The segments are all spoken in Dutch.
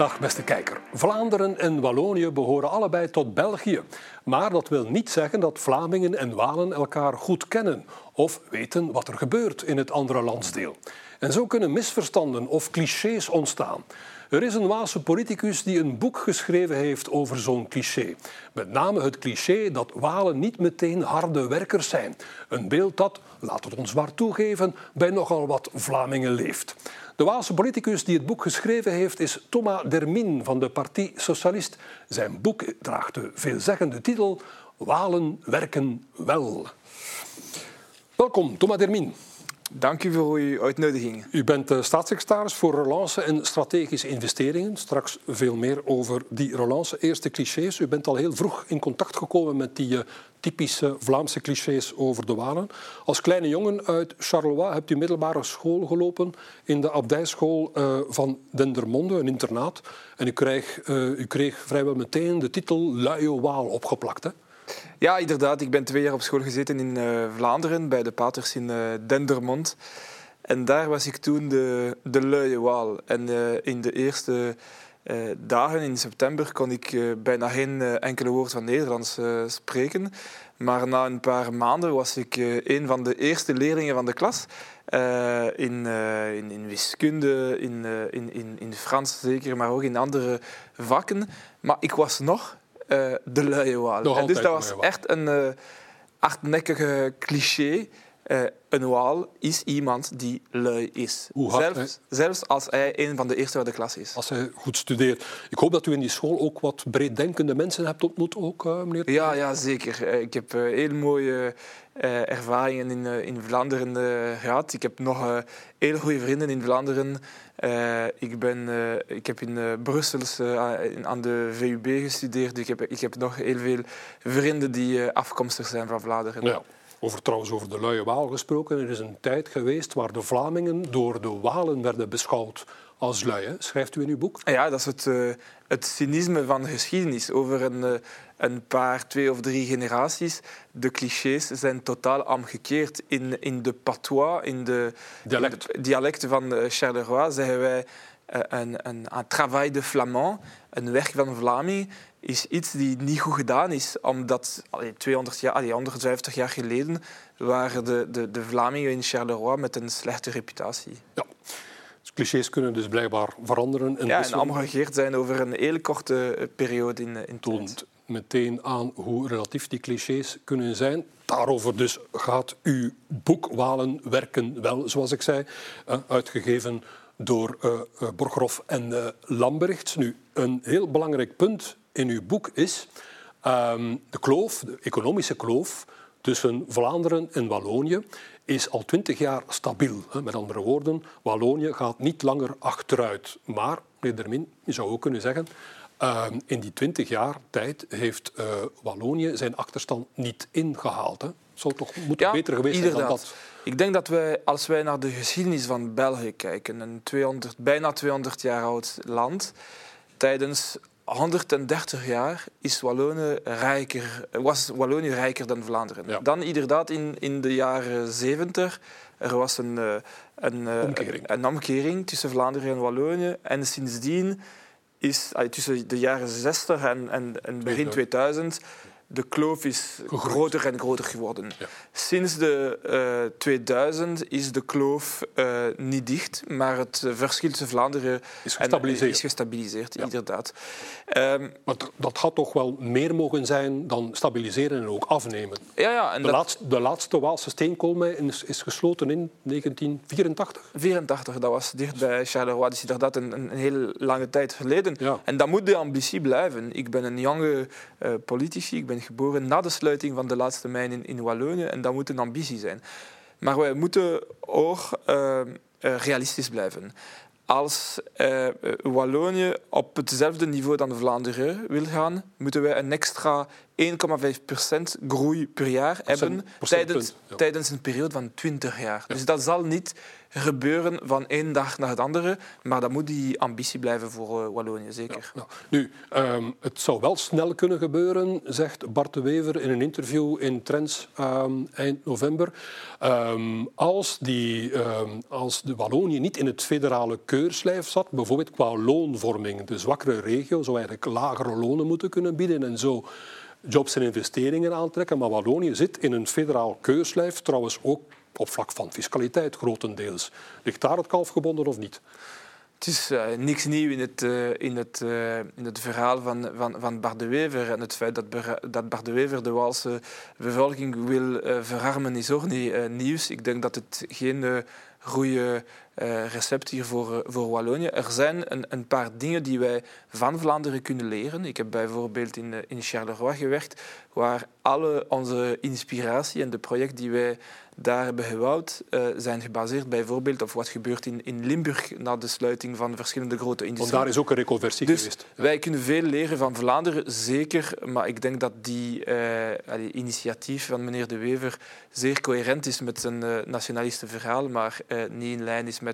Dag beste kijker. Vlaanderen en Wallonië behoren allebei tot België. Maar dat wil niet zeggen dat Vlamingen en Walen elkaar goed kennen of weten wat er gebeurt in het andere landsdeel. En zo kunnen misverstanden of clichés ontstaan. Er is een Waalse politicus die een boek geschreven heeft over zo'n cliché. Met name het cliché dat Walen niet meteen harde werkers zijn. Een beeld dat, laat het ons maar toegeven, bij nogal wat Vlamingen leeft. De Waalse politicus die het boek geschreven heeft is Thomas Dermin van de Partie Socialist. Zijn boek draagt de veelzeggende titel Walen werken wel. Welkom, Thomas Dermin. Dank u voor uw uitnodiging. U bent staatssecretaris voor relance en strategische investeringen. Straks veel meer over die relance. Eerste clichés. U bent al heel vroeg in contact gekomen met die uh, typische Vlaamse clichés over de Walen. Als kleine jongen uit Charleroi hebt u middelbare school gelopen in de abdijschool uh, van Dendermonde, een internaat. En u kreeg, u kreeg vrijwel meteen de titel Luie Waal opgeplakt. Ja, inderdaad. Ik ben twee jaar op school gezeten in uh, Vlaanderen, bij de paters in uh, Dendermond. En daar was ik toen de, de luie waal. En uh, in de eerste dagen in september kon ik bijna geen enkele woord van Nederlands spreken. Maar na een paar maanden was ik een van de eerste leerlingen van de klas. in, in, in, wiskunde, in, in, in, in Frans zeker, maar ook in andere vakken. Maar ik was nog uh, de luie waal. En dus dat was echt een uh, hardnekkige cliché. Uh, een waal is iemand die lui is. zelfs, zelfs, als hij een van de eerste uit de klas is. Als hij goed studeert. Ik hoop dat u in die school ook wat breeddenkende mensen hebt ontmoet, ook, meneer? Ja, ja, zeker. Ik heb heel mooie ervaringen in, in Vlaanderen gehad. Ik heb nog heel goede vrienden in Vlaanderen. Uh, ik, ben, uh, ik heb in uh, Brussel aan de VUB gestudeerd. Ik heb, ik heb nog heel veel vrienden die afkomstig zijn van Vlaanderen. Ja. Over, trouwens, over de luie Waal gesproken. Er is een tijd geweest waar de Vlamingen door de Walen werden beschouwd als lui. Schrijft u in uw boek? Ja, dat is het, het cynisme van de geschiedenis. Over een, een paar, twee of drie generaties. De clichés zijn totaal omgekeerd. In, in de patois, in de, Dialect. in de dialecten van Charleroi, zeggen wij een, een, een travail de flamand, een werk van Vlaming, is iets die niet goed gedaan is. Omdat allee, 200 jaar, allee, 150 jaar geleden waren de, de, de Vlamingen in Charleroi met een slechte reputatie. Ja. Dus clichés kunnen dus blijkbaar veranderen. En ja, en omgekeerd zijn over een hele korte periode in, in toont meteen aan hoe relatief die clichés kunnen zijn. Daarover dus gaat uw boek Walen werken wel, zoals ik zei, uitgegeven door uh, Borgerhoff en uh, Lambrechts. Nu, een heel belangrijk punt in uw boek is um, de kloof, de economische kloof tussen Vlaanderen en Wallonië is al twintig jaar stabiel. Met andere woorden, Wallonië gaat niet langer achteruit. Maar, meneer Dermin, je zou ook kunnen zeggen, uh, in die twintig jaar tijd heeft uh, Wallonië zijn achterstand niet ingehaald. Hè? Zou toch moeten ja, beter geweest inderdaad. zijn dan dat? Ik denk dat wij, als wij naar de geschiedenis van België kijken, een 200, bijna 200 jaar oud land, tijdens 130 jaar is Wallonië rijker, was Wallonië rijker dan Vlaanderen. Ja. Dan inderdaad in, in de jaren 70 er was een, een, omkering. een, een omkering tussen Vlaanderen en Wallonië. En sindsdien is tussen de jaren 60 en, en, en begin 2000 de kloof is Gegroeid. groter en groter geworden. Ja. Sinds de uh, 2000 is de kloof uh, niet dicht, maar het verschil tussen Vlaanderen is gestabiliseerd. En, is gestabiliseerd, Ja. inderdaad. Um, Maar dat- dat had toch wel meer mogen zijn dan stabiliseren en ook afnemen. ja, ja, en De, dat, laatste, de laatste Waalse steenkoolmijn is, is gesloten in 1984. 84, dat was dicht bij Charleroi, dus inderdaad een, een, een hele lange tijd geleden. Ja. En dat moet de ambitie blijven. Ik ben een jonge uh, politici, ik ben geboren na de sluiting van de laatste mijn in, in Wallonië en dat moet een ambitie zijn. Maar wij moeten ook uh, realistisch blijven. Als uh, Wallonië op hetzelfde niveau dan Vlaanderen wil gaan, moeten wij een extra 1,5% groei per jaar hebben tijdens, tijdens een periode van 20 jaar. Dus dat zal niet gebeuren van één dag naar het andere. Maar dat moet die ambitie blijven voor uh, Wallonië, zeker. Nu, um, het zou wel snel kunnen gebeuren, zegt Bart de Wever in een interview in Trends um, eind november. Um, als, die, als de Wallonië niet in het federale keurslijf zat, bijvoorbeeld qua loonvorming, de zwakkere regio zou eigenlijk lagere lonen moeten kunnen bieden en zo jobs en investeringen aantrekken. Maar Wallonië zit in een federaal keurslijf, trouwens ook op vlak van fiscaliteit grotendeels. Ligt daar het kalf gebonden of niet? Het is uh, niks nieuw in het, uh, in het, uh, in het verhaal van, van, van Bart de Wever. En het feit dat, dat Bart de Wever de Waalse bevolking wil verarmen is ook niet nieuws. Ik denk dat het geen goede recept hier voor, voor Wallonië. Er zijn een, een, paar dingen die wij van Vlaanderen kunnen leren. Ik heb bijvoorbeeld in, in Charleroi gewerkt, waar alle onze inspiratie en de projecten die wij daar hebben gebouwd, uh, zijn gebaseerd bijvoorbeeld op wat gebeurt in, in Limburg na de sluiting van verschillende grote industrieën. Want daar is ook een reconversie dus geweest. Wij kunnen veel leren van Vlaanderen, zeker. Maar ik denk dat die, uh, initiatief van meneer De Wever zeer coherent is met zijn uh, nationaliste verhaal, maar niet in lijn is met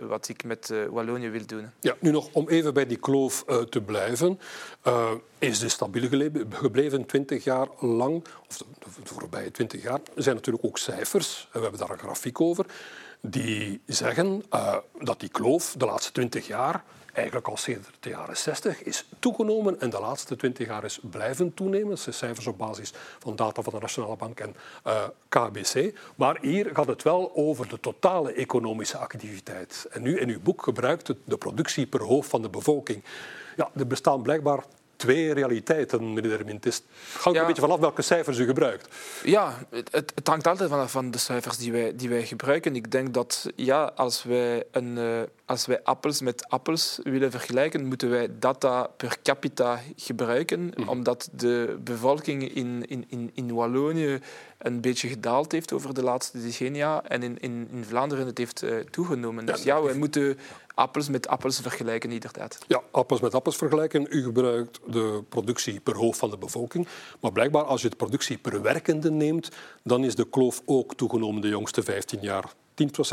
wat ik met Wallonië wil doen. Ja, nu nog om even bij die kloof te blijven. is de stabiel gebleven, 20 jaar lang, of de, voorbije 20 jaar, zijn natuurlijk ook cijfers we hebben daar een grafiek over, die zeggen uh, dat die kloof de laatste 20 jaar eigenlijk al sinds de jaren 60 is toegenomen en de laatste 20 jaar is blijven toenemen. Dat zijn cijfers op basis van data van de Nationale Bank en uh, eh, KBC. Maar hier gaat het wel over de totale economische activiteit. En nu in uw boek gebruikt het de productie per hoofd van de bevolking. Ja, er bestaan blijkbaar twee realiteiten, meneer Dermint. Het hangt een beetje vanaf welke cijfers u gebruikt. Ja, het, het hangt altijd vanaf van de cijfers die wij, die wij gebruiken. Ik denk dat ja, als, wij een, uh, als wij appels met appels willen vergelijken, moeten wij data per capita gebruiken, mhm. omdat de bevolking in, in, in, in Wallonië een beetje gedaald heeft over de laatste decennia en in, in, in Vlaanderen het heeft uh, toegenomen. Dus ja, wij moeten appels met appels vergelijken, inderdaad. Ja, appels met appels vergelijken. U gebruikt de productie per hoofd van de bevolking. Maar blijkbaar, als je de productie per werkende neemt, dan is de kloof ook toegenomen de jongste 15 jaar.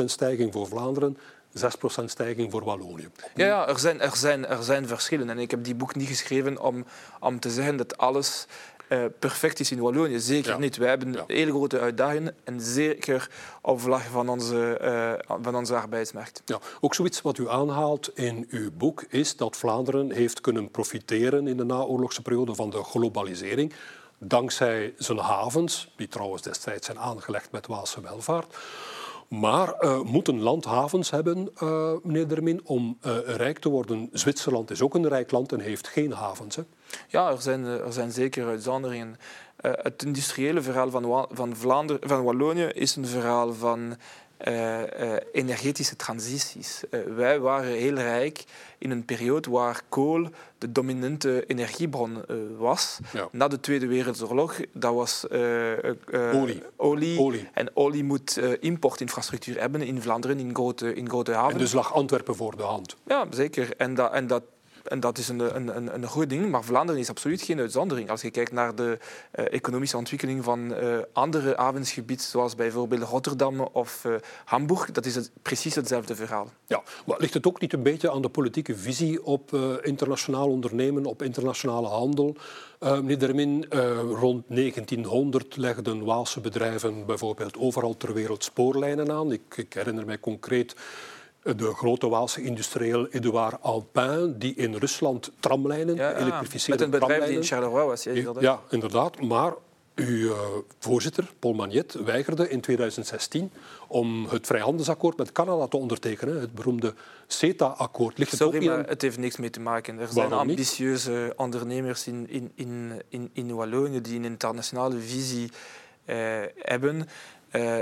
10% stijging voor Vlaanderen, 6% stijging voor Wallonië. Ja, ja er, zijn, er, zijn, er zijn verschillen. En ik heb die boek niet geschreven om, om te zeggen dat alles uh, perfect is in Wallonië. Zeker niet. Wij hebben hele grote uitdagingen en zeker op vlak van onze, uh, van onze arbeidsmarkt. Ja, ook zoiets wat u aanhaalt in uw boek is dat Vlaanderen heeft kunnen profiteren in de naoorlogse periode van de globalisering dankzij zijn havens, die trouwens destijds zijn aangelegd met Waalse welvaart. Maar uh, moet een land havens hebben, uh, meneer Dermin, om uh, rijk te worden? Zwitserland is ook een rijk land en heeft geen havens. Ja, er zijn, er zijn zeker uitzonderingen. het industriële verhaal van, van, Vlaanderen, van Wallonië is een verhaal van uh, uh, energetische transities. Uh, wij waren heel rijk in een periode waar kool de dominante energiebron was. Ja. Na de Tweede Wereldoorlog, dat was olie. olie. olie. En olie moet importinfrastructuur hebben in Vlaanderen, in grote, in grote havens. En dus lag Antwerpen voor de hand. Ja, zeker. En dat, en dat en dat is een, een, een, een goed ding, maar Vlaanderen is absoluut geen uitzondering. Als je kijkt naar de uh, economische ontwikkeling van uh, andere havensgebieden, zoals bijvoorbeeld Rotterdam of uh, Hamburg, dat is het, precies hetzelfde verhaal. Ja, maar ligt het ook niet een beetje aan de politieke visie op internationaal ondernemen, op internationale handel? meneer Dermin, rond 1900 legden Waalse bedrijven bijvoorbeeld overal ter wereld spoorlijnen aan. Ik, ik herinner mij concreet de grote Waalse industrieel Edouard Alpin, die in Rusland tramlijnen ja, Met een bedrijf die in Charleroi was. Ja, ja, inderdaad. Maar uw uh, voorzitter, Paul Magnet, weigerde in 2016 om het vrijhandelsakkoord met Canada te ondertekenen, het beroemde CETA-akkoord. Ligt het Sorry, maar het heeft niks mee te maken. Er zijn ambitieuze ondernemers in, in, in, in, in Wallonië die een internationale visie uh, hebben. Uh,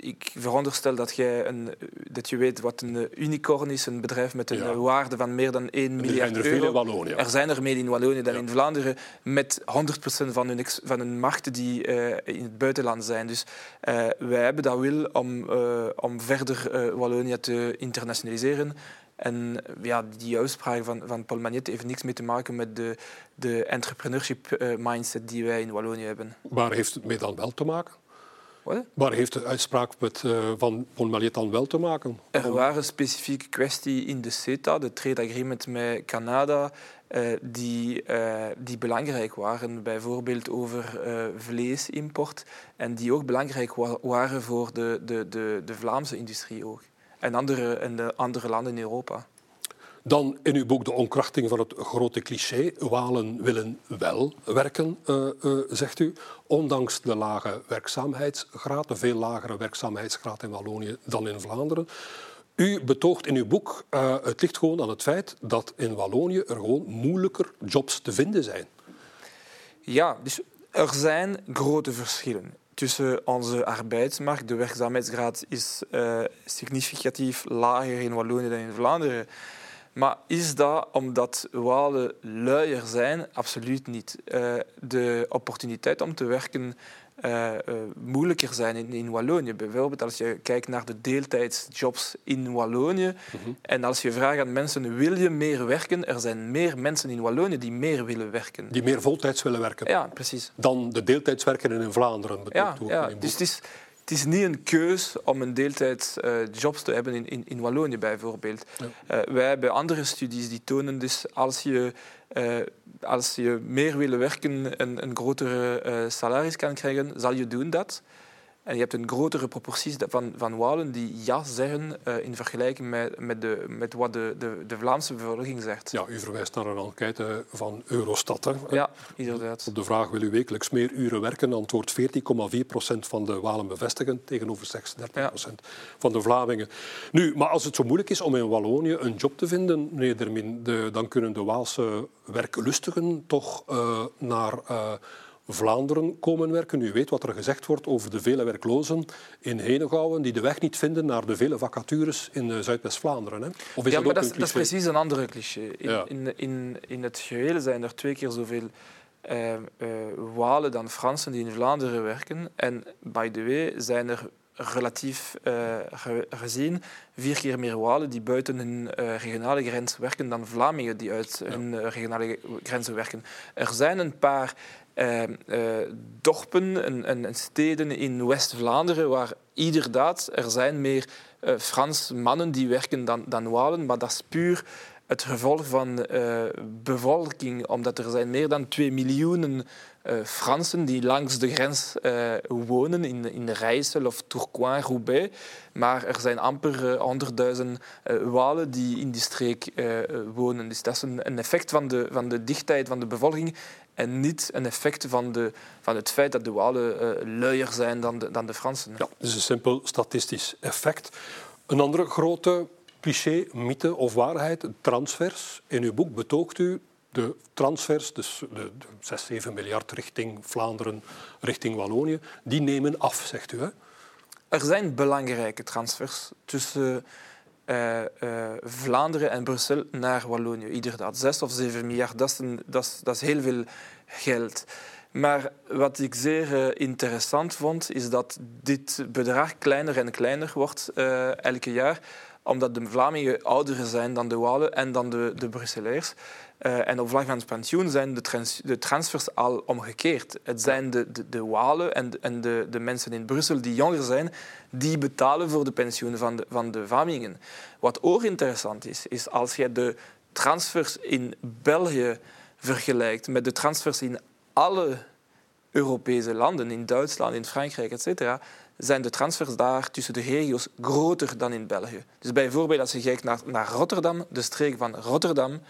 ik veronderstel dat, jij een, dat je weet wat een unicorn is, een bedrijf met een waarde van meer dan 1 miljard er euro. In Wallonië. Er zijn er meer in Wallonië dan in Vlaanderen, met 100% van hun, van hun markten die uh, in het buitenland zijn. Dus uh, wij hebben dat wil om, uh, om verder Wallonië te internationaliseren. En ja, die uitspraak van, van Paul Magnet heeft niks mee te maken met de, de entrepreneurship eh, mindset die wij in Wallonië hebben. Waar heeft het mee dan wel te maken? Wat? Waar heeft de uitspraak met, uh, van Magnet dan wel te maken? Er waren specifieke kwesties in de CETA, de trade agreement met Canada, uh, die, uh, die belangrijk waren. Bijvoorbeeld over vleesimport. En die ook belangrijk wa waren voor de, de, de, de Vlaamse industrie ook en andere, en de andere landen in Europa. Dan in uw boek De onkrachting van het grote cliché. Walen willen wel werken, uh, uh, zegt u. Ondanks de lage werkzaamheidsgraad, de veel lagere werkzaamheidsgraad in Wallonië dan in Vlaanderen. U betoogt in uw boek, uh, het ligt gewoon aan het feit dat in Wallonië er gewoon moeilijker jobs te vinden zijn. Ja, dus er zijn grote verschillen tussen onze arbeidsmarkt. De werkzaamheidsgraad is significatief lager in Wallonië dan in Vlaanderen. Maar is dat omdat Walen luier zijn? Absoluut niet. Uh, de opportuniteit om te werken uh, uh, moeilijker zijn in, in Wallonië. Bijvoorbeeld als je kijkt naar de deeltijdsjobs in Wallonië mm en als je vraagt aan mensen, wil je meer werken? Er zijn meer mensen in Wallonië die meer willen werken. Die meer voltijds willen werken? Ja, precies. Dan de deeltijdswerkenden in Vlaanderen? Ja, ja. dus het is, het is niet een keus om een deeltijdsjob uh, te hebben in, in, in Wallonië bijvoorbeeld. Ja. Uh, wij hebben andere studies die tonen dus als je uh, als je meer wil werken en een grotere salaris kan krijgen, zal je doen dat. En je hebt een grotere proportie van, van Walen die ja zeggen uh, in vergelijking met, met, de, met wat de, de, de, Vlaamse bevolking zegt. Ja, u verwijst naar een enquête van Eurostat. Hè? Ja, inderdaad. Op de vraag wil u wekelijks meer uren werken, antwoordt 14,4 procent van de Walen bevestigen tegenover 36 procent ja. van de Vlamingen. Nu, maar als het zo moeilijk is om in Wallonië een job te vinden, meneer Dermin, de, dan kunnen de Waalse werklustigen toch uh, naar... Uh, Vlaanderen komen werken. U weet wat er gezegd wordt over de vele werklozen in Henegouwen die de weg niet vinden naar de vele vacatures in eh, Zuidwest-Vlaanderen. Of is ja, dat maar dat, dat, is precies een andere cliché. In, ja. in, in, in, het geheel zijn er twee keer zoveel uh, uh, Walen dan Fransen die in Vlaanderen werken. En by the way zijn er relatief uh, gezien vier keer meer Walen die buiten hun uh, regionale grens werken dan Vlamingen die uit hun uh, regionale grenzen werken. Er zijn een paar uh, dorpen en, en, steden in West-Vlaanderen waar inderdaad er zijn meer Frans mannen die werken dan, dan Walen, maar dat is puur het gevolg van uh, bevolking, omdat er zijn meer dan 2 miljoen uh, Fransen die langs de grens uh, wonen, in, in Rijssel of Tourcoing, Roubaix. Maar er zijn amper 100.000 Walen die in die streek wonen. Dus dat is een, een, effect van de, van de dichtheid van de bevolking en niet een effect van, de, van het feit dat de Walen luier zijn dan de, dan de Fransen. Ja, is een simpel statistisch effect. Een andere grote cliché, mythe of waarheid, transfers. In uw boek betoogt u de transfers, dus de, de 6, 7 miljard richting Vlaanderen, richting Wallonië, die nemen af, zegt u. Hè? Er zijn belangrijke transfers tussen uh, uh, Vlaanderen en Brussel naar Wallonië. Inderdaad, 6 of 7 miljard, dat is, een, dat is, dat is heel veel geld. Maar wat ik zeer uh, interessant vond, is dat dit bedrag kleiner en kleiner wordt elke jaar omdat de Vlamingen ouder zijn dan de Walen en dan de, de Brusselaars. Uh, en op vlak van pensioen zijn de, de, transfers al omgekeerd. Het zijn de, de, de Walen en, en de, de mensen in Brussel die jonger zijn, die betalen voor de pensioen van de, van de Vlamingen. Wat ook interessant is, is als je de transfers in België vergelijkt met de transfers in alle Europese landen, in Duitsland, in Frankrijk, etc., zijn de transfers daar tussen de regio's groter dan in België. Dus bijvoorbeeld als je kijkt naar, naar Rotterdam, de streek van Rotterdam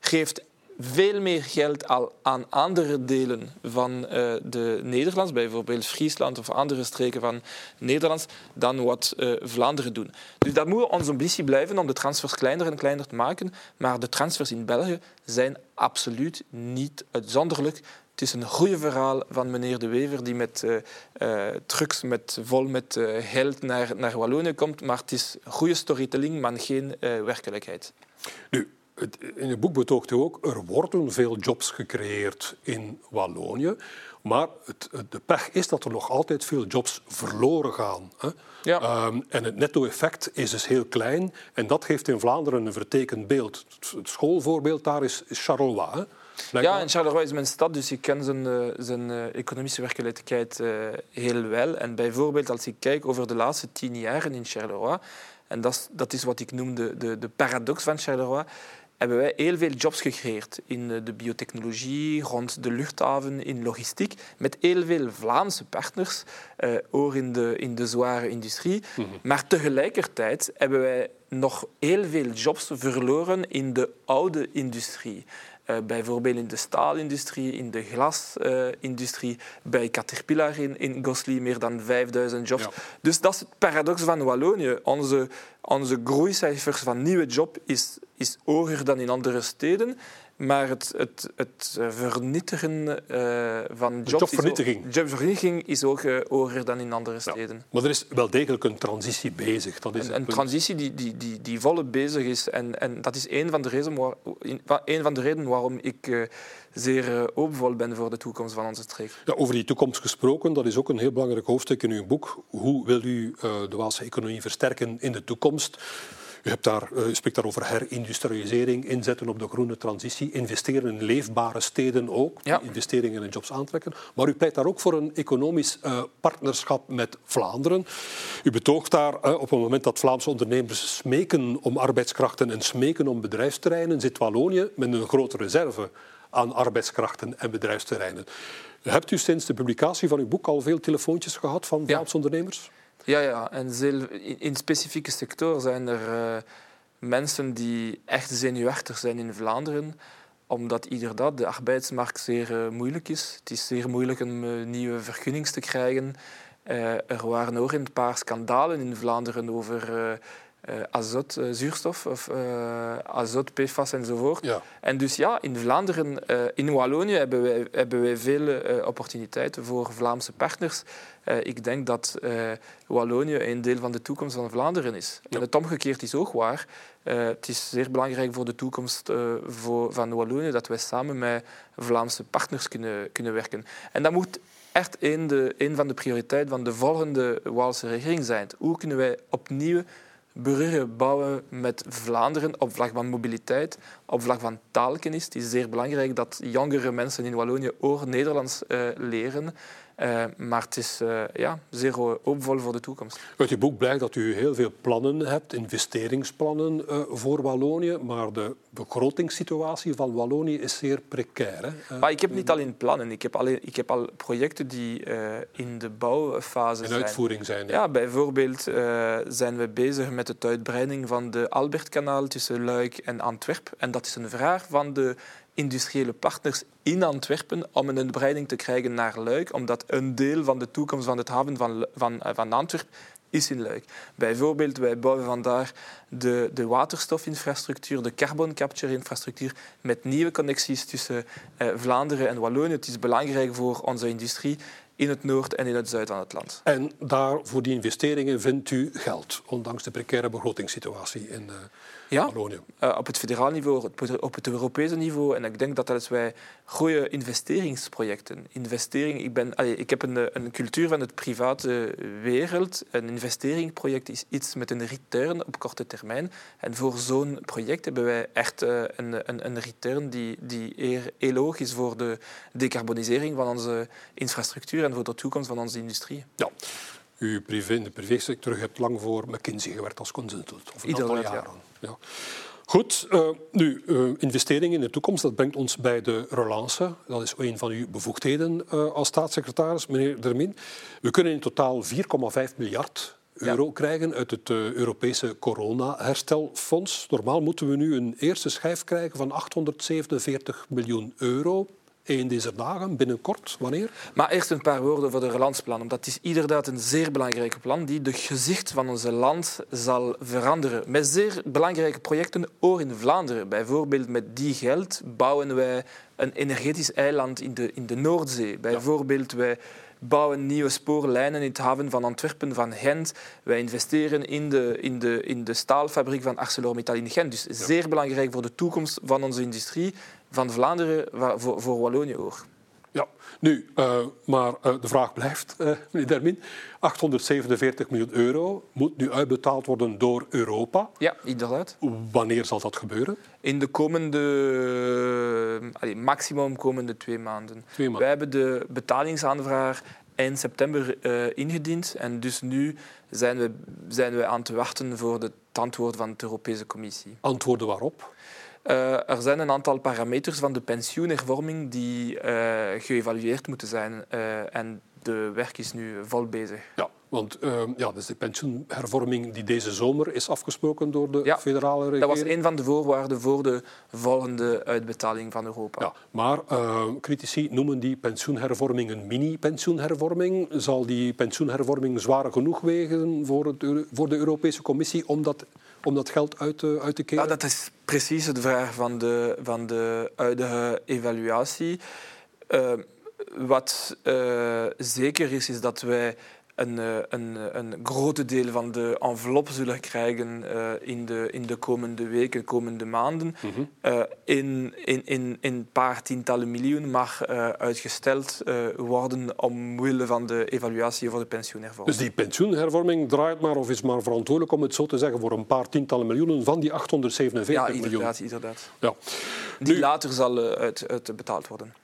geeft veel meer geld al aan andere delen van uh, de Nederlands, bijvoorbeeld Friesland of andere streken van Nederlands, dan wat uh, Vlaanderen doen. Dus dat moet onze ambitie blijven om de transfers kleiner en kleiner te maken, maar de transfers in België zijn absoluut niet uitzonderlijk. Het is een goede verhaal van meneer De Wever die met uh, uh, trucks met, vol met uh, geld naar, naar Wallonië komt. Maar het is goede storytelling, maar geen werkelijkheid. Nu, in je boek betoogt u ook, er worden veel jobs gecreëerd in Wallonië. Maar het, de pech is dat er nog altijd veel jobs verloren gaan. Hè? Ja. Ehm, en het netto-effect is dus heel klein. En dat geeft in Vlaanderen een vertekend beeld. Het schoolvoorbeeld daar is, Charleroi. Ja, en Charleroi is mijn stad, dus ik ken zijn, eh, zijn uh, economische werkelijkheid uh, heel wel. En bijvoorbeeld als ik kijk over de laatste tien jaren in Charleroi, en dat is, dat is wat ik noem de, de, de paradox van Charleroi, hebben wij heel veel jobs gecreëerd in de biotechnologie, rond de luchthaven, in logistiek, met heel veel Vlaamse partners, uh, ook in de, in de zware industrie. Mhm. Maar tegelijkertijd hebben wij nog heel veel jobs verloren in de oude industrie. Uh, bijvoorbeeld in de staalindustrie, in de glasindustrie, bij Caterpillar in, in Gosli meer dan 5000 jobs. Dus dat is het paradox van Wallonië. Onze, onze groeicijfers van nieuwe jobs is, is hoger dan in andere steden. Maar het, het, het eh, vernietigen uh, van jobs... Jobvernietiging. Is jobvernietiging is ook uh, hoger dan in andere steden. maar er is wel degelijk een transitie bezig. Dat is een, een transitie die, die, die, die volop bezig is. En, en dat is een van de redenen, waar, een van de redenen waarom ik uh, zeer hoopvol ben voor de toekomst van onze streek. Ja, over die toekomst gesproken, dat is ook een heel belangrijk hoofdstuk in uw boek. Hoe wil u de Waalse economie versterken in de toekomst? U, hebt daar, uh, spreekt daar over herindustrialisering, inzetten op de groene transitie, investeren in leefbare steden ook, investeringen in jobs aantrekken. Maar u pleit daar ook voor een economisch uh, partnerschap met Vlaanderen. U betoogt daar uh, op het moment dat Vlaamse ondernemers smeken om arbeidskrachten en smeken om bedrijfsterreinen, zit Wallonië met een grote reserve aan arbeidskrachten en bedrijfsterreinen. Hebt u sinds de publicatie van uw boek al veel telefoontjes gehad van Vlaamse ondernemers? Ja, ja. en in specifieke sectoren zijn er uh, mensen die echt zenuwachtig zijn in Vlaanderen omdat inderdaad de arbeidsmarkt zeer uh, moeilijk is. Het is zeer moeilijk om uh, nieuwe vergunningen te krijgen. er waren ook een paar schandalen in Vlaanderen over azot, uh, zuurstof of uh, azot, PFAS enzovoort. Ja. En dus ja, in Vlaanderen, in Wallonië hebben wij, hebben wij veel opportuniteiten voor Vlaamse partners. ik denk dat Wallonië een deel van de toekomst van Vlaanderen is. En het omgekeerd is ook waar. het is zeer belangrijk voor de toekomst voor, van Wallonië dat wij samen met Vlaamse partners kunnen, kunnen werken. En dat moet echt een, de, een van de prioriteiten van de volgende Waalse regering zijn. Hoe kunnen wij opnieuw bruggen bouwen met Vlaanderen op vlak van mobiliteit, op vlak van taalkennis. Het is zeer belangrijk dat jongere mensen in Wallonië ook Nederlands uh, leren. Uh, maar het is uh, ja, zeer hoopvol voor de toekomst. Uit je boek blijkt dat u heel veel plannen hebt, investeringsplannen uh, voor Wallonië, maar de begrotingssituatie van Wallonië is zeer precair. Hè? Maar ik heb niet alleen plannen, ik heb, alleen, ik heb al projecten die in de bouwfase zijn. In uitvoering zijn. Ja, bijvoorbeeld zijn we bezig met de uitbreiding van de Albertkanaal tussen Luik en Antwerpen. En dat is een vraag van de industriële partners in Antwerpen om een uitbreiding te krijgen naar Luik, omdat een deel van de toekomst van het haven van, van, eh, van Antwerpen is in Luik. Bijvoorbeeld, wij bouwen vandaar de, de waterstofinfrastructuur, de carbon capture infrastructuur met nieuwe connecties tussen eh, Vlaanderen en Wallonië. Het is belangrijk voor onze industrie in het noord en in het zuid van het land. En daar voor die investeringen vindt u geld, ondanks de precaire begrotingssituatie in uh, ja? Uh, op het federaal niveau, op het Europese niveau. En ik denk dat als wij goede investeringsprojecten, investering, ik, ben, allee, ik heb een, een cultuur van het private wereld. Een investeringsproject is iets met een return op korte termijn. En voor zo'n project hebben wij echt uh, een, een, een return die, die heel hoog is voor de decarbonisering van onze infrastructuur en voor de toekomst van onze industrie. Ja. U privé, in de privésector hebt lang voor McKinsey gewerkt als consultant. Of een aantal jaren. Ja. Goed, uh, nu, uh, investeringen in de toekomst, dat brengt ons bij de relance. Dat is een van uw bevoegdheden uh, als staatssecretaris, meneer Dermin. We kunnen in totaal 4,5 miljard euro ja. krijgen uit het Europese corona-herstelfonds. Normaal moeten we nu een eerste schijf krijgen van 847 miljoen euro een deze dagen, binnenkort, wanneer? Maar eerst een paar woorden voor de relanceplan. Omdat het is inderdaad een zeer belangrijke plan die de gezicht van ons land zal veranderen. Met zeer belangrijke projecten, ook in Vlaanderen. Bijvoorbeeld met die geld bouwen wij een energetisch eiland in de, in de Noordzee. Bijvoorbeeld wij bouwen nieuwe spoorlijnen in het haven van Antwerpen, van Gent. Wij investeren in de, in de, in de staalfabriek van ArcelorMittal in Gent. Dus zeer belangrijk voor de toekomst van onze industrie, van Vlaanderen, voor, voor Wallonië ook. Ja, nu, uh, maar uh, de vraag blijft, uh, meneer Dermin. 847 miljoen euro moet nu uitbetaald worden door Europa. Ja, inderdaad. Wanneer zal dat gebeuren? In de komende, allez, maximum komende twee maanden. Twee maanden. Wij hebben de betalingsaanvraag eind september ingediend. En dus nu zijn we, zijn we aan het wachten voor het antwoord van de Europese Commissie. Antwoorden waarop? Uh, er zijn een aantal parameters van de pensioenhervorming die uh, geëvalueerd moeten zijn. Uh, en de werk is nu vol bezig. Ja, want ja, dus de pensioenhervorming die deze zomer is afgesproken door de ja, federale regering. Dat was een van de voorwaarden voor de volgende uitbetaling van Europa. Ja, maar critici noemen die pensioenhervorming een mini-pensioenhervorming. Zal die pensioenhervorming zwaar genoeg wegen voor, het, voor de Europese Commissie om dat om dat geld uit te, uit te keren? Ja, dat is precies de vraag van de, van de huidige evaluatie. Uh, wat uh, zeker is, is dat wij een, eh, een, een grote deel van de envelop zullen krijgen uh, in, de, in de komende weken, komende maanden. Mm -hmm. uh, in, in, in, in een paar tientallen miljoen mag uh, uitgesteld worden omwille van de evaluatie voor de pensioenhervorming. Dus die pensioenhervorming draait maar of is maar verantwoordelijk, om het zo te zeggen, voor een paar tientallen miljoenen van die 847 ja, miljoen? Ja, inderdaad. Ja. Die nu, later zal uit, uit betaald worden.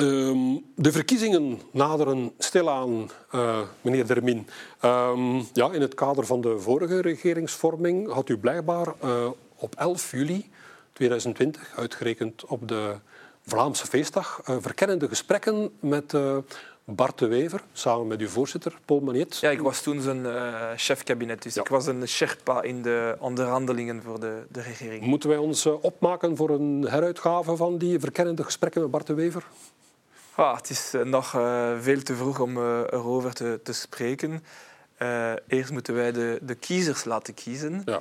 Um, de verkiezingen naderen stilaan, uh, meneer Dermin. Um, ja, in het kader van de vorige regeringsvorming had u blijkbaar uh, op 11 juli 2020, uitgerekend op de Vlaamse feestdag, uh, verkennende gesprekken met Bart de Wever, samen met uw voorzitter, Paul Magnet. Ja, ik was toen zijn chef-kabinet, dus ja. ik was een sherpa in de onderhandelingen voor de, de regering. Moeten wij ons opmaken voor een heruitgave van die verkennende gesprekken met Bart de Wever? Ah, het is nog uh, veel te vroeg om uh, erover te, te spreken. Eerst moeten wij de, de kiezers laten kiezen. Ja.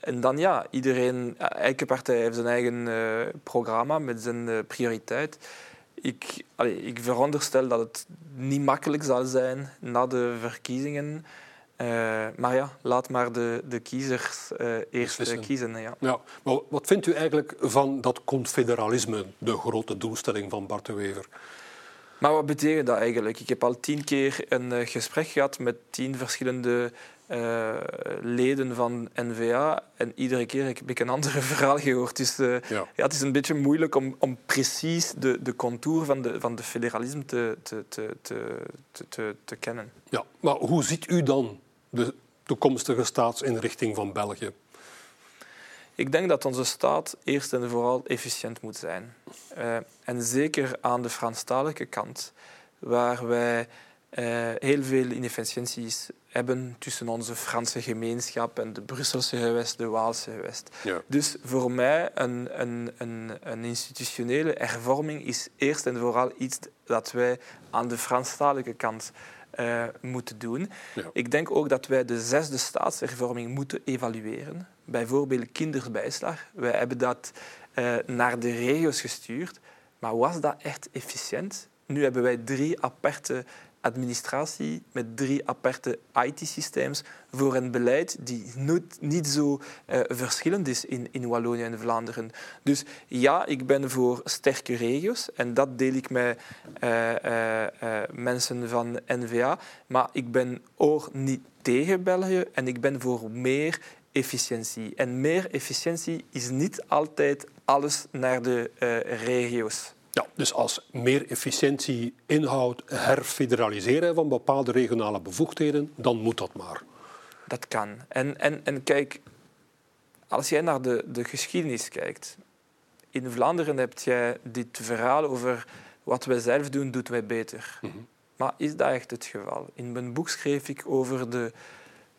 en dan ja, iedereen, elke partij heeft zijn eigen programma met zijn prioriteit. Ik, allee, ik veronderstel dat het niet makkelijk zal zijn na de verkiezingen. Uh, maar ja, laat maar de, de kiezers uh, eerst uh, kiezen. Ja. Ja, maar wat vindt u eigenlijk van dat confederalisme, de grote doelstelling van Bart de Wever? Maar wat betekent dat eigenlijk? Ik heb al tien keer een gesprek gehad met tien verschillende leden van NVA en iedere keer heb ik een ander verhaal gehoord. Dus ja. Ja, het is een beetje moeilijk om, om precies de, de contour van de, van de federalisme te, te, te, te, te, te kennen. Ja, maar hoe ziet u dan de toekomstige staatsinrichting van België? Ik denk dat onze staat eerst en vooral efficiënt moet zijn. Uh, en zeker aan de Franstalige kant, waar wij uh, heel veel inefficiënties hebben tussen onze Franse gemeenschap en de Brusselse gewest, de Waalse gewest. Ja. Dus voor mij een, een, een, een, institutionele hervorming is eerst en vooral iets dat wij aan de Franstalige kant uh, moeten doen. Ja. Ik denk ook dat wij de zesde staatshervorming moeten evalueren. Bijvoorbeeld kinderbijslag. Wij hebben dat uh, naar de regio's gestuurd. Maar was dat echt efficiënt? Nu hebben wij drie aparte administratie met drie aparte IT-systems voor een beleid die niet, zo uh, verschillend is in, in Wallonië en Vlaanderen. Dus ja, ik ben voor sterke regio's en dat deel ik met uh, uh, mensen van NVA, maar ik ben ook niet tegen België en ik ben voor meer efficiëntie. En meer efficiëntie is niet altijd alles naar de regio's. Ja, dus als meer efficiëntie inhoudt herfederaliseren van bepaalde regionale bevoegdheden, dan moet dat maar. Dat kan. En, en, en kijk, als jij naar de, de geschiedenis kijkt, in Vlaanderen heb je dit verhaal over wat wij zelf doen, doet wij beter. Mm -hmm. Maar is dat echt het geval? In mijn boek schreef ik over de,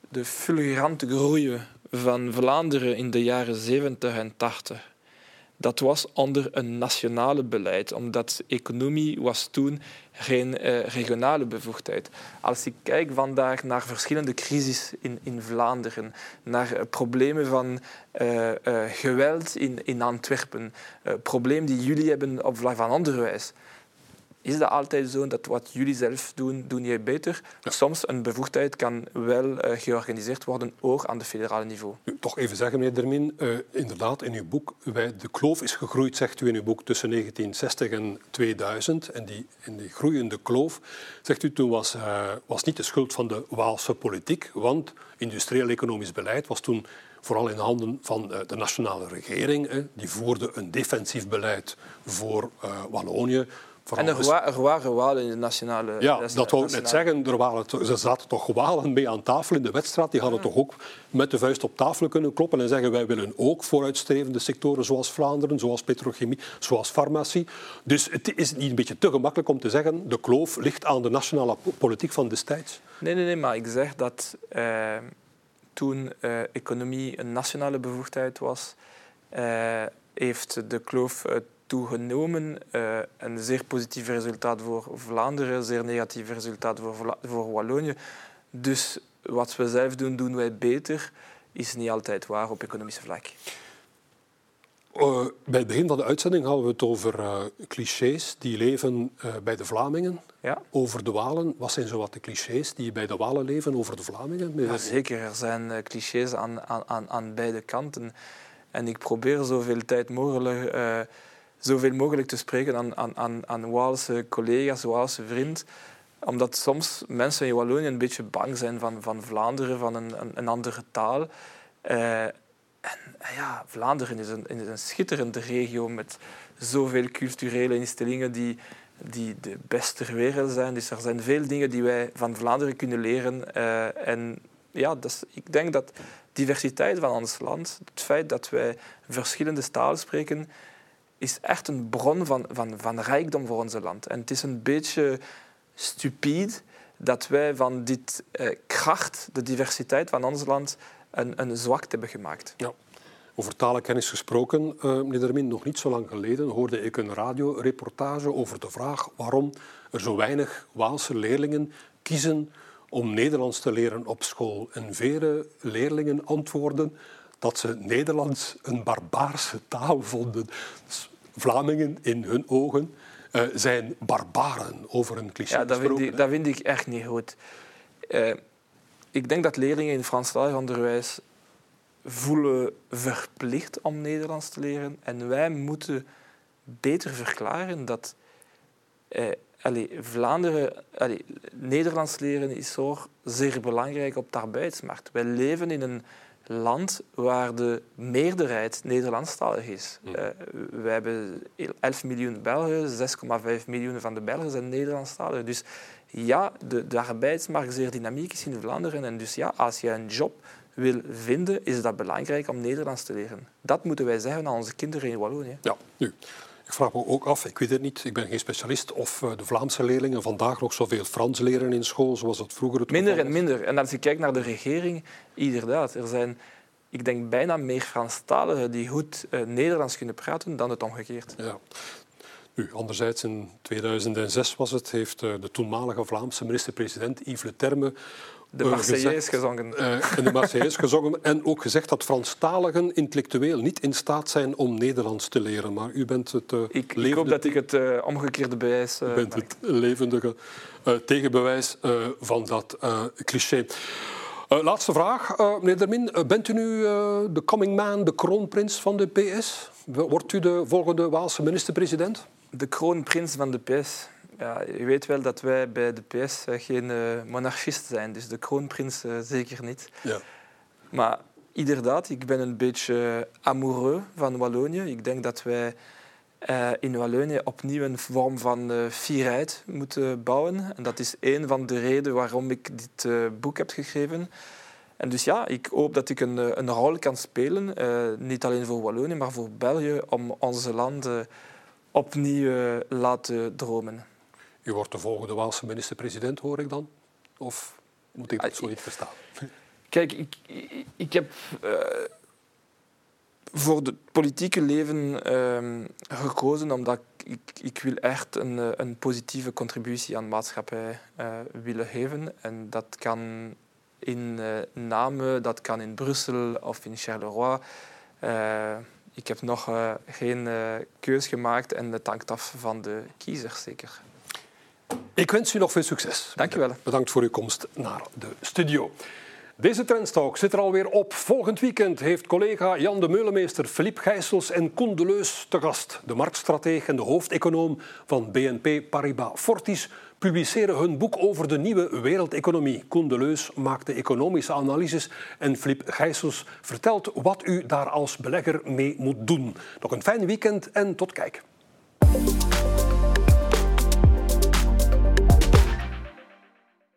de fulgurante groei van Vlaanderen in de jaren 70 en 80 dat was onder een nationale beleid, omdat economie was toen geen uh, regionale bevoegdheid. Als ik kijk vandaag naar verschillende crises in, in Vlaanderen, naar uh, problemen van uh, geweld in, in Antwerpen, problemen die jullie hebben op vlak van onderwijs, is dat altijd zo dat wat jullie zelf doen, doen jij beter? Soms een bevoegdheid kan wel uh, georganiseerd worden, ook aan het federale niveau. toch even zeggen, meneer Dermin, uh, inderdaad, in uw boek, wij, de kloof is gegroeid, zegt u in uw boek, tussen 1960 en 2000. En die, in die groeiende kloof, zegt u, toen was, uh, was niet de schuld van de Waalse politiek, want industrieel-economisch beleid was toen vooral in handen van de nationale regering. Die voerde een defensief beleid voor Wallonië en er, er, waren walen in de nationale... Ja, dat wou ik net zeggen. Er waren, ze zaten toch walen mee aan tafel in de wedstrijd. Die hadden toch ook met de vuist op tafel kunnen kloppen en zeggen wij willen ook vooruitstrevende sectoren zoals Vlaanderen, zoals petrochemie, zoals farmacie. Dus het is niet een beetje te gemakkelijk om te zeggen de kloof ligt aan de nationale politiek van destijds. Nee, nee, nee, maar ik zeg dat eh, toen uh, economie een nationale bevoegdheid was, uh, heeft de kloof toegenomen. Uh, een zeer positief resultaat voor Vlaanderen, een zeer negatief resultaat voor, voor Wallonië. Dus wat we zelf doen, doen wij beter, is niet altijd waar op economische vlak. Uh, bij het begin van de uitzending hadden we het over uh, clichés die leven uh, bij de Vlamingen. Ja. Over de Walen. Wat zijn zo wat de clichés die bij de Walen leven over de Vlamingen? Ja, zeker, er zijn clichés aan, aan, aan beide kanten. En ik probeer zoveel tijd mogelijk zoveel mogelijk te spreken aan, aan, aan, aan Waalse collega's, Waalse vrienden omdat soms mensen in Wallonië een beetje bang zijn van, van Vlaanderen, van een, een, een andere taal. Uh, en ja, Vlaanderen is een, is een schitterende regio met zoveel culturele instellingen die, die de beste ter wereld zijn. Dus er zijn veel dingen die wij van Vlaanderen kunnen leren. Uh, en ja, dat ik denk dat diversiteit van ons land, het feit dat wij verschillende talen spreken, is echt een bron van, van, van rijkdom voor ons land. En het is een beetje stupide dat wij van dit eh, kracht, de diversiteit van ons land, een, een zwakte hebben gemaakt. Ja. Over talenkennis gesproken, uh, meneer Dermin, nog niet zo lang geleden hoorde ik een radioreportage over de vraag waarom er zo weinig Waalse leerlingen kiezen om Nederlands te leren op school. En vele leerlingen antwoorden dat ze Nederlands een barbaarse taal vonden. Vlamingen in hun ogen uh, zijn barbaren over een cliché. Ja, dat vind, ik, dat vind ik echt niet goed. Uh, ik denk dat leerlingen in Franstalig onderwijs voelen verplicht om Nederlands te leren. En wij moeten beter verklaren dat eh, allez, Vlaanderen, allez, Nederlands leren is zo zeer belangrijk op de arbeidsmarkt. Wij leven in een land waar de meerderheid Nederlandstalig is. Mm. Uh, we hebben 11 miljoen Belgen, 6,5 miljoen van de Belgen zijn Nederlandstalig. Dus ja, de, de arbeidsmarkt is zeer dynamiek is in Vlaanderen. En dus ja, als je een job wil vinden, is dat belangrijk om Nederlands te leren. Dat moeten wij zeggen aan onze kinderen in Wallonië. Ja, nu. Ik vraag me ook af, ik weet het niet, ik ben geen specialist, of eh, de Vlaamse leerlingen vandaag nog zoveel Frans leren in school zoals dat vroeger het Minder en minder. En als je kijkt naar de regering, inderdaad, er zijn, ik denk, bijna meer Franstaligen die goed uh, Nederlands kunnen praten dan het omgekeerd. Ja. Nu, anderzijds, in 2006 was het, heeft uh, de toenmalige Vlaamse minister-president Yves Le Terme de Marseillaise gezongen. Uh, de Marseillaise gezongen. En ook gezegd dat Franstaligen intellectueel niet in staat zijn om Nederlands te leren. Maar u bent het uh, ik, ik, hoop dat ik het uh, omgekeerde bewijs U bent het levendige tegenbewijs van dat cliché. laatste vraag, meneer Dermin. bent u nu de coming man, de kroonprins van de PS? Wordt u de volgende Waalse minister-president? De kroonprins van de PS? Ja, je weet wel dat wij bij de PS eh, geen uh, monarchist zijn, dus de kroonprins uh, zeker niet. Ja. Maar inderdaad, ik ben een beetje amoureux van Wallonië. Ik denk dat wij uh, in Wallonië opnieuw een vorm van fierheid moeten bouwen. En dat is een van de redenen waarom ik dit boek heb geschreven. En dus ja, ik hoop dat ik een, een rol kan spelen, niet alleen voor Wallonië, maar voor België, om onze landen opnieuw laten dromen. U wordt de volgende Waalse minister-president, hoor ik dan? Of moet ik dat ah, zo niet verstaan? Kijk, ik, ik heb uh, voor het politieke leven uh, gekozen omdat ik, ik wil echt een, eh, een positieve contributie aan de maatschappij uh, willen geven. En dat kan in Namen, dat kan in Brussel of in Charleroi. ik heb nog geen keus gemaakt en het hangt af van de kiezers zeker. Ik wens u nog veel succes. Dank je wel. Bedankt voor uw komst naar de studio. Deze Trendstalk zit er alweer op. Volgend weekend heeft collega Jan de Meulemeester, Philippe Gijsels en Koen Deleus te gast. De marktstratege en de hoofdeconoom van BNP Paribas Fortis publiceren hun boek over de nieuwe wereldeconomie. Koen Deleus maakt de economische analyses en Philippe Gijsels vertelt wat u daar als belegger mee moet doen. Nog een fijn weekend en tot kijk.